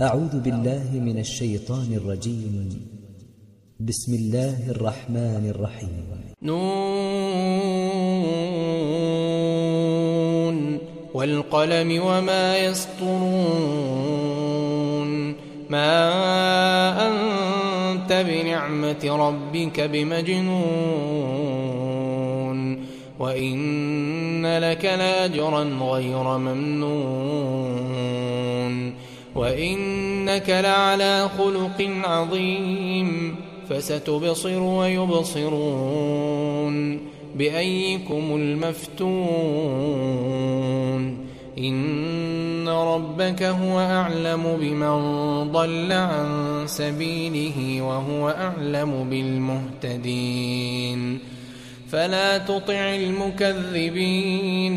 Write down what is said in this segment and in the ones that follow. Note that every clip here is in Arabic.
أعوذ بالله من الشيطان الرجيم. بسم الله الرحمن الرحيم. نون والقلم وما يسطرون. ما أنت بنعمة ربك بمجنون. وإن لك لأجرا غير ممنون. وإنك لعلى خلق عظيم فستبصر ويبصرون بأيكم المفتون إن ربك هو أعلم بمن ضل عن سبيله وهو أعلم بالمهتدين فلا تطع المكذبين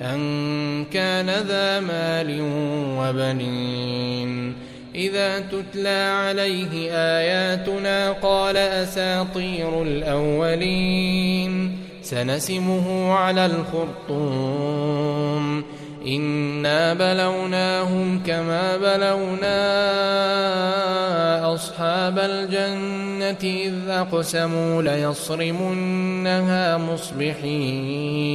أن كان ذا مال وبنين إذا تتلى عليه آياتنا قال أساطير الأولين سنسمه على الخرطوم إنا بلوناهم كما بلونا أصحاب الجنة إذ أقسموا ليصرمنها مصبحين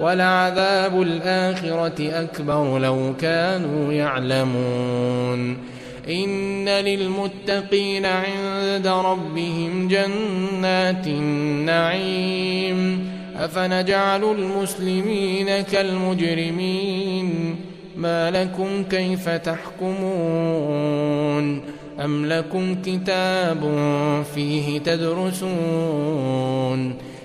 ولعذاب الآخرة أكبر لو كانوا يعلمون. إن للمتقين عند ربهم جنات النعيم. أفنجعل المسلمين كالمجرمين؟ ما لكم كيف تحكمون؟ أم لكم كتاب فيه تدرسون؟